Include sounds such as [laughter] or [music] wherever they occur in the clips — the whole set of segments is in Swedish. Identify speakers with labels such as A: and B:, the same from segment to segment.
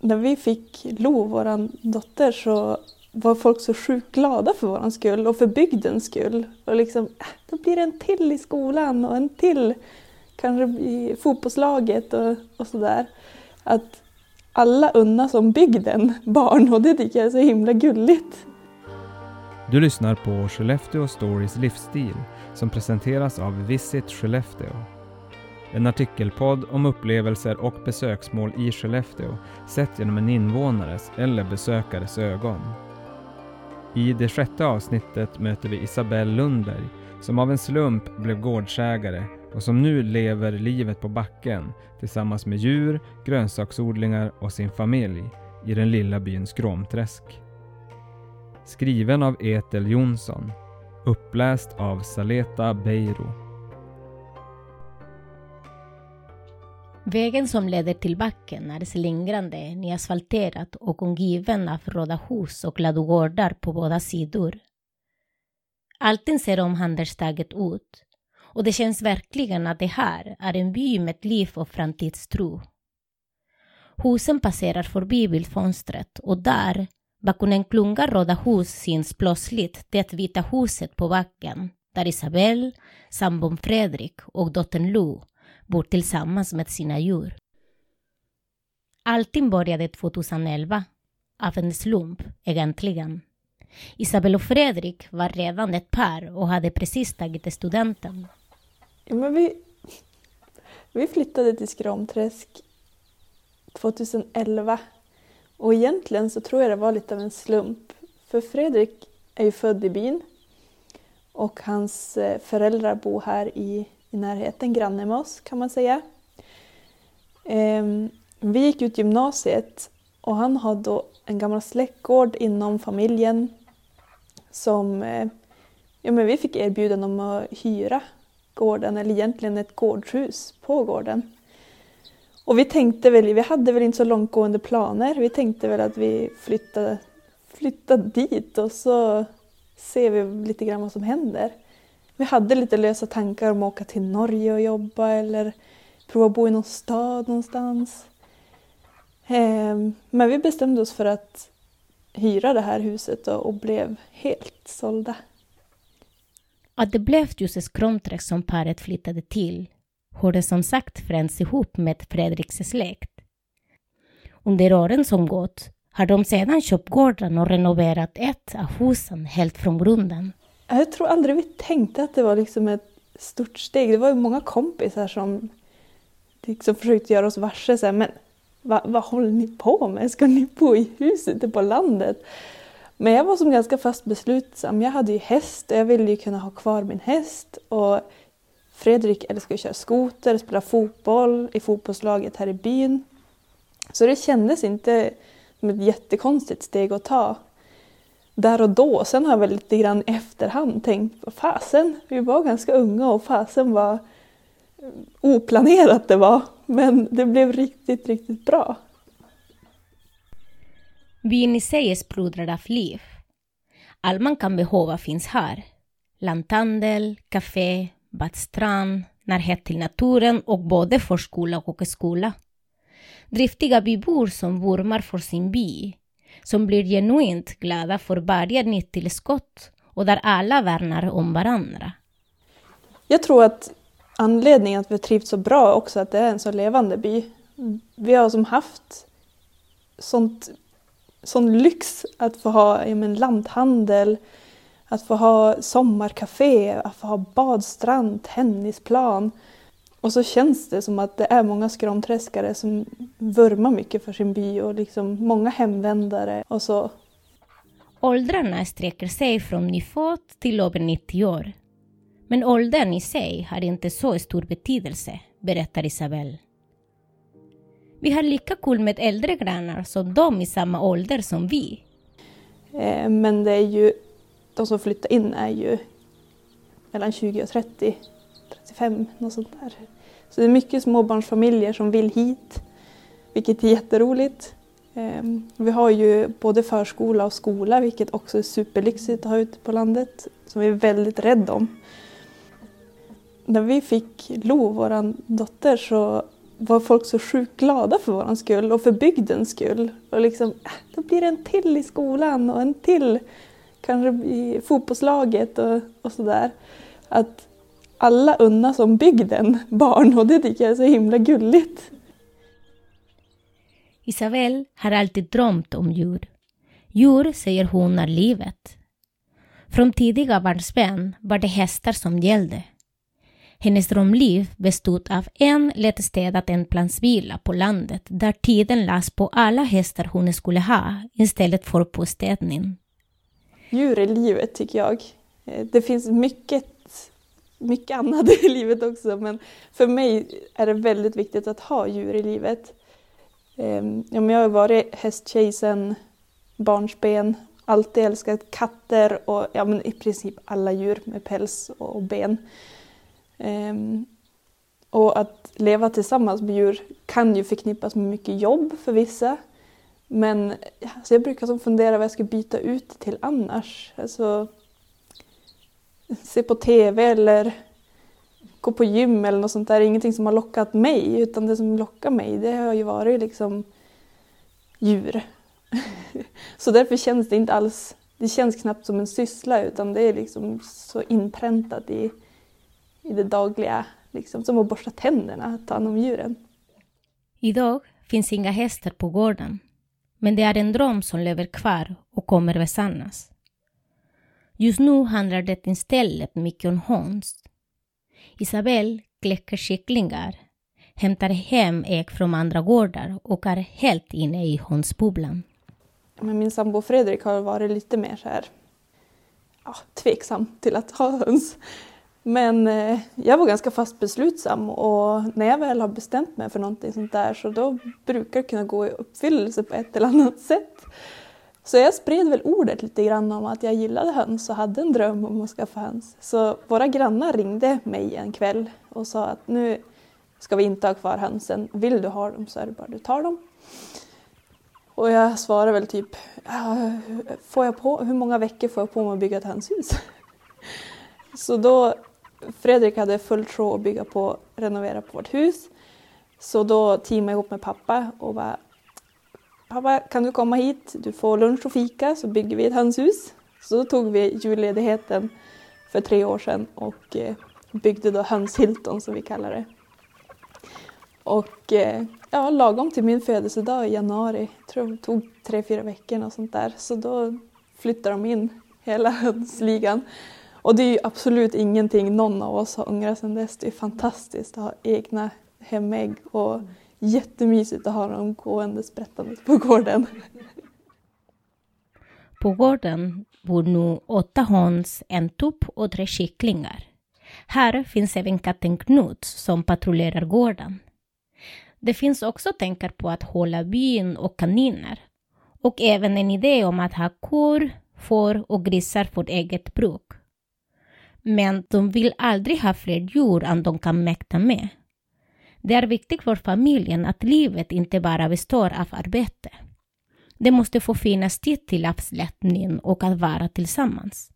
A: när vi fick Lo, vår dotter, så var folk så sjukt glada för vår skull och för bygdens skull. Och liksom, äh, då blir det en till i skolan och en till kanske i fotbollslaget och, och sådär. Att alla unnas om bygden [laughs] barn och det tycker jag är så himla gulligt.
B: Du lyssnar på Skellefteå Stories livsstil som presenteras av Visit Skellefteå. En artikelpodd om upplevelser och besöksmål i Skellefteå sett genom en invånares eller besökares ögon. I det sjätte avsnittet möter vi Isabelle Lundberg som av en slump blev gårdsägare och som nu lever livet på backen tillsammans med djur, grönsaksodlingar och sin familj i den lilla byn Skråmträsk. Skriven av Etel Jonsson. Uppläst av Saleta Beiro.
C: Vägen som leder till backen är slingrande, nyasfalterad och omgiven av röda hus och ladugårdar på båda sidor. Allting ser omhändertaget ut och det känns verkligen att det här är en by med liv och framtidstro. Husen passerar förbi bildfönstret och där, bakom en klunga röda hus, syns plötsligt det vita huset på backen där Isabelle, sambon Fredrik och dottern Lou bor tillsammans med sina djur. Allting började 2011, av en slump egentligen. Isabel och Fredrik var redan ett par och hade precis tagit studenten.
A: Ja, men vi, vi flyttade till Skromträsk 2011 och egentligen så tror jag det var lite av en slump. För Fredrik är ju född i byn och hans eh, föräldrar bor här i i närheten, granne med oss kan man säga. Ehm, vi gick ut gymnasiet och han hade då en gammal släktgård inom familjen som eh, ja, men vi fick erbjudande om att hyra gården, eller egentligen ett gårdshus på gården. Och vi tänkte väl, vi hade väl inte så långtgående planer, vi tänkte väl att vi flyttade, flyttade dit och så ser vi lite grann vad som händer. Vi hade lite lösa tankar om att åka till Norge och jobba eller prova att bo i någon stad någonstans. Ehm, men vi bestämde oss för att hyra det här huset och blev helt sålda.
C: Att det blev Jusses Skromträsk som paret flyttade till hörde som sagt främst ihop med Fredriks släkt. Under åren som gått har de sedan köpt gården och renoverat ett av husen helt från grunden.
A: Jag tror aldrig vi tänkte att det var liksom ett stort steg. Det var ju många kompisar som liksom försökte göra oss varse. Så här, men vad, vad håller ni på med? Ska ni bo i huset ute på landet? Men jag var som ganska fast beslutsam. Jag hade ju häst och jag ville ju kunna ha kvar min häst. Och Fredrik älskar att köra skoter, spela fotboll i fotbollslaget här i byn. Så det kändes inte som ett jättekonstigt steg att ta där och då. Sen har jag väl lite grann i efterhand tänkt fasen, vi var ganska unga och fasen var oplanerat det var. Men det blev riktigt, riktigt bra.
C: Byn i sig är sprudlad av liv. Allt man kan behöva finns här. Lanthandel, café, badstrand, närhet till naturen och både förskola och skola. Driftiga bybor som vurmar för sin by som blir genuint glada för varje nytt tillskott och där alla värnar om varandra.
A: Jag tror att anledningen att vi trivts så bra också att det är en så levande by. Vi har som haft sånt, sån lyx att få ha ja, men, lanthandel, att få ha sommarkafé, att få ha badstrand, tennisplan. Och så känns det som att det är många skramträskare som vurmar mycket för sin by och liksom många hemvändare och så.
C: Åldrarna sträcker sig från nyfödd till över 90 år. Men åldern i sig har inte så stor betydelse, berättar Isabelle. Vi har lika kul med äldre grannar som de i samma ålder som vi.
A: Eh, men det är ju, de som flyttar in är ju mellan 20 och 30 35, något sånt där. Så det är mycket småbarnsfamiljer som vill hit, vilket är jätteroligt. Ehm, vi har ju både förskola och skola, vilket också är superlyxigt att ha ute på landet, som vi är väldigt rädda om. När vi fick Lo, vår dotter, så var folk så sjukt glada för vår skull och för bygdens skull. Och liksom, äh, då blir det en till i skolan och en till kanske i fotbollslaget och, och sådär. Att alla unnas om bygden barn och det tycker jag är så himla gulligt.
C: Isabel har alltid drömt om djur. Djur, säger hon, är livet. Från tidiga barnsben var det hästar som gällde. Hennes drömliv bestod av en lättstädad enplansvilla på landet där tiden lades på alla hästar hon skulle ha istället för på städning.
A: Djur är livet tycker jag. Eh, det finns mycket, mycket annat [laughs] i livet också men för mig är det väldigt viktigt att ha djur i livet. Ehm, jag har varit hästtjej sedan barnsben, alltid älskat katter och ja, men i princip alla djur med päls och ben. Ehm, och att leva tillsammans med djur kan ju förknippas med mycket jobb för vissa. Men alltså jag brukar fundera vad jag ska byta ut till annars. Alltså, se på TV eller gå på gym eller något sånt där. Ingenting som har lockat mig utan det som lockar mig det har ju varit liksom djur. [laughs] så därför känns det inte alls, det känns knappt som en syssla utan det är liksom så inpräntat i, i det dagliga, liksom som att borsta tänderna, ta hand om djuren.
C: Idag finns inga hästar på gården, men det är en dröm som lever kvar och kommer besannas. Just nu handlar det istället mycket om höns. Isabel kläcker kycklingar, hämtar hem ägg från andra gårdar och är helt inne i hönsbubblan.
A: Men min sambo Fredrik har varit lite mer så här, ja, tveksam till att ha höns. Men eh, jag var ganska fast beslutsam och när jag väl har bestämt mig för någonting sånt där så då brukar det kunna gå i uppfyllelse på ett eller annat sätt. Så jag spred väl ordet lite grann om att jag gillade höns och hade en dröm om att skaffa höns. Så våra grannar ringde mig en kväll och sa att nu ska vi inte ha kvar hönsen. Vill du ha dem så är det bara du tar dem. Och jag svarade väl typ, ah, får jag på, hur många veckor får jag på mig att bygga ett hönshus? [laughs] Så då, Fredrik hade fullt sjå att bygga på, renovera på vårt hus. Så då teamade jag ihop med pappa och bara, pappa kan du komma hit, du får lunch och fika så bygger vi ett hönshus. Så då tog vi julledigheten för tre år sedan och eh, byggde då Hönshilton som vi kallar det. Och eh, ja, lagom till min födelsedag i januari, jag tror det tog tre, fyra veckor och sånt där, så då flyttade de in hela [laughs] hönsligan. Och det är ju absolut ingenting någon av oss har ångrat sedan dess. Det är fantastiskt att ha egna hemägg och mm jättemysigt att ha dem gående sprättandes på gården.
C: På gården bor nu åtta höns, en tupp och tre kycklingar. Här finns även katten Knut som patrullerar gården. Det finns också tankar på att hålla byn och kaniner. Och även en idé om att ha kor, får och grisar för eget bruk. Men de vill aldrig ha fler djur än de kan mäkta med. Det är viktigt för familjen att livet inte bara består av arbete. Det måste få finnas tid till avslappning och att vara tillsammans.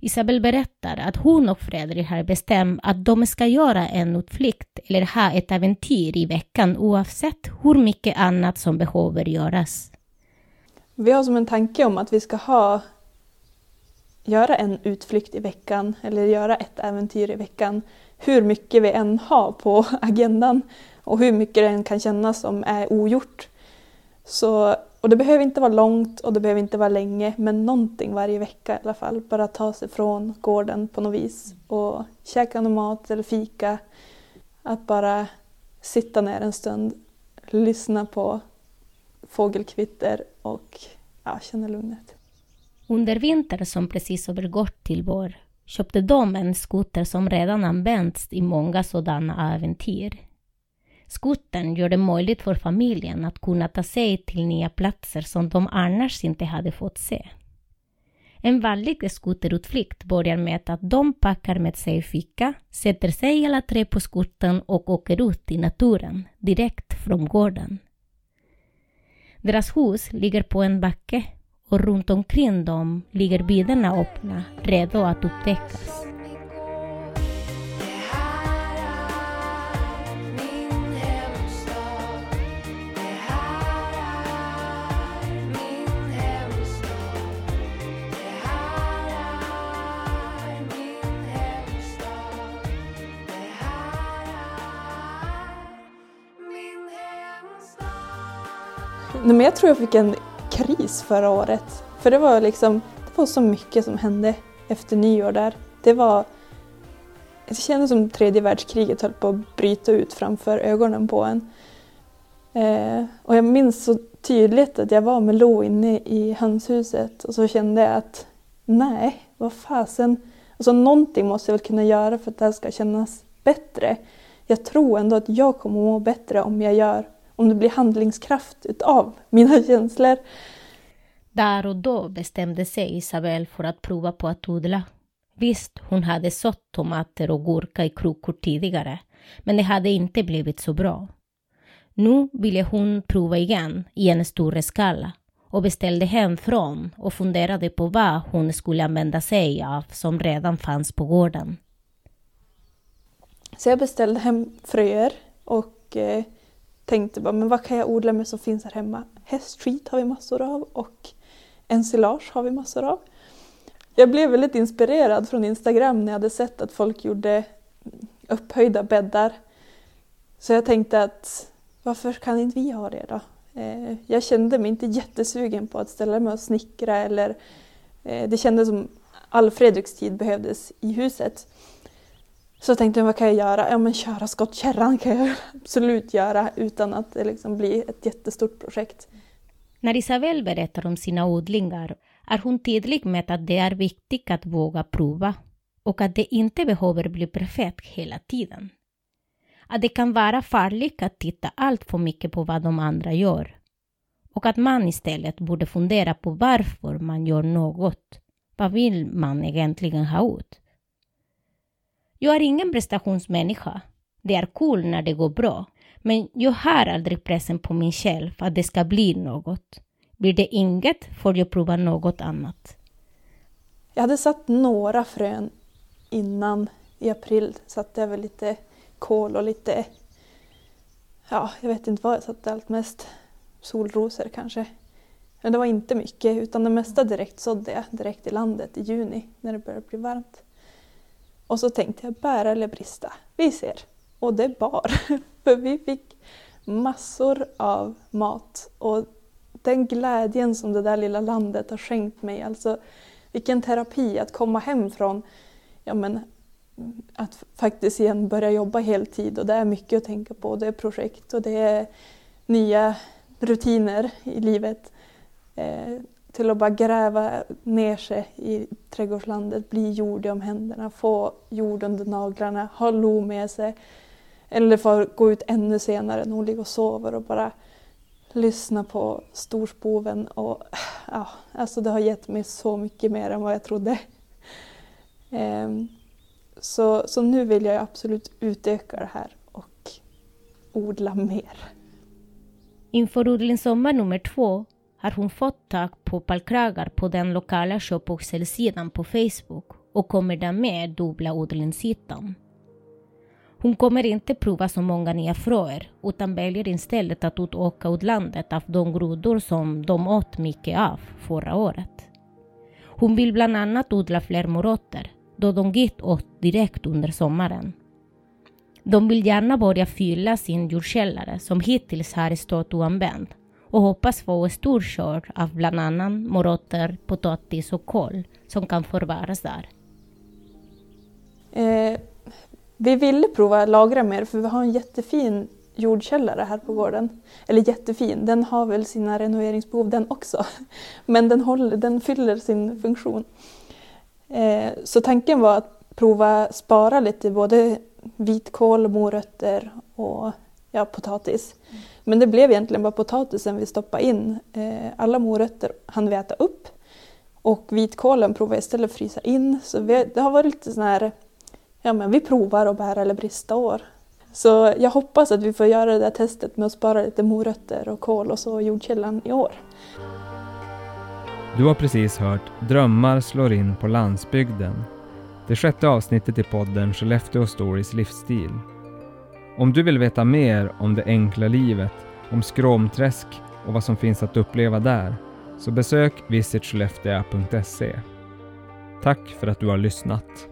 C: Isabel berättar att hon och Fredrik har bestämt att de ska göra en utflykt eller ha ett äventyr i veckan oavsett hur mycket annat som behöver göras.
A: Vi har som en tanke om att vi ska ha göra en utflykt i veckan eller göra ett äventyr i veckan hur mycket vi än har på [laughs] agendan och hur mycket det än kan kännas som är ogjort. Så och det behöver inte vara långt och det behöver inte vara länge, men någonting varje vecka i alla fall. Bara ta sig från gården på något vis och käka någon mat eller fika. Att bara sitta ner en stund, lyssna på fågelkvitter och ja, känna lugnet.
C: Under vintern som precis övergått till vår köpte de en skoter som redan använts i många sådana äventyr. Skotern gör det möjligt för familjen att kunna ta sig till nya platser som de annars inte hade fått se. En vanlig skoterutflykt börjar med att de packar med sig fika, sätter sig alla tre på skotern och åker ut i naturen, direkt från gården. Deras hus ligger på en backe och runt omkring dem ligger bilderna öppna, redo att upptäckas.
A: Nej, men jag tror jag fick en kris förra året. För det var liksom, det var så mycket som hände efter nyår där. Det var, det kändes som tredje världskriget höll på att bryta ut framför ögonen på en. Eh, och jag minns så tydligt att jag var med Lo inne i hönshuset och så kände jag att nej, vad fasen. Alltså någonting måste jag väl kunna göra för att det här ska kännas bättre. Jag tror ändå att jag kommer må bättre om jag gör, om det blir handlingskraft utav mina [laughs] känslor.
C: Där och då bestämde sig Isabel för att prova på att odla. Visst, hon hade sått tomater och gurka i krukor tidigare, men det hade inte blivit så bra. Nu ville hon prova igen i en större skala och beställde hemifrån och funderade på vad hon skulle använda sig av som redan fanns på gården.
A: Så jag beställde hem fröer och eh, tänkte bara, men vad kan jag odla med som finns här hemma? Hästskit har vi massor av och ensilage har vi massor av. Jag blev väldigt inspirerad från Instagram när jag hade sett att folk gjorde upphöjda bäddar. Så jag tänkte att varför kan inte vi ha det då? Eh, jag kände mig inte jättesugen på att ställa mig och snickra eller eh, det kändes som all Fredrikstid behövdes i huset. Så tänkte jag, vad kan jag göra? Ja men köra skottkärran kan jag [laughs] absolut göra utan att det liksom blir ett jättestort projekt.
C: När Isabel berättar om sina odlingar är hon tydlig med att det är viktigt att våga prova och att det inte behöver bli perfekt hela tiden. Att det kan vara farligt att titta allt för mycket på vad de andra gör och att man istället borde fundera på varför man gör något. Vad vill man egentligen ha ut? Jag är ingen prestationsmänniska. Det är cool när det går bra, men jag har aldrig pressen på mig själv att det ska bli något. Blir det inget får jag prova något annat.
A: Jag hade satt några frön innan i april. Satte jag väl lite kål och lite, ja, jag vet inte vad jag satte allt mest. Solrosor kanske. Men det var inte mycket utan det mesta direkt sådde jag direkt i landet i juni när det började bli varmt. Och så tänkte jag bära eller brista. Vi ser. Och det bar. [laughs] För vi fick massor av mat. Och den glädjen som det där lilla landet har skänkt mig, alltså vilken terapi att komma hem från ja men, att faktiskt igen börja jobba heltid och det är mycket att tänka på. Det är projekt och det är nya rutiner i livet. Eh, till att bara gräva ner sig i trädgårdslandet, bli jordig om händerna, få jord under naglarna, ha Lo med sig. Eller få gå ut ännu senare när hon ligger och sover och bara lyssna på storspoven. Och, [sighs] ja, alltså det har gett mig så mycket mer än vad jag trodde. Ehm, så, så nu vill jag absolut utöka det här och odla mer.
C: Inför odlingssommar nummer två har hon fått tag på pallkragar på den lokala köpboxelsidan på Facebook och kommer därmed dubbla odlingsytan. Hon kommer inte prova så många nya fröer utan väljer istället att utöka odlandet av de grodor som de åt mycket av förra året. Hon vill bland annat odla fler morötter då de gick åt direkt under sommaren. De vill gärna börja fylla sin jordkällare som hittills har stått oanvänd och hoppas få en stor skörd av bland annat morötter, potatis och kål som kan förvaras där.
A: Eh, vi ville prova att lagra mer för vi har en jättefin jordkällare här på gården. Eller jättefin, den har väl sina renoveringsbehov den också. [laughs] Men den, håller, den fyller sin funktion. Eh, så tanken var att prova spara lite både vitkål, morötter och ja, potatis. Mm. Men det blev egentligen bara potatisen vi stoppade in. Eh, alla morötter hann vi äta upp och vitkålen provade jag istället att frysa in. Så vi, det har varit lite sån här, ja men vi provar att bära eller brista år. Så jag hoppas att vi får göra det där testet med att spara lite morötter och kål och så jordkällan i år.
B: Du har precis hört Drömmar slår in på landsbygden. Det sjätte avsnittet i podden Skellefteå Stories livsstil. Om du vill veta mer om det enkla livet, om Skråmträsk och vad som finns att uppleva där, så besök visitskellefteå.se. Tack för att du har lyssnat.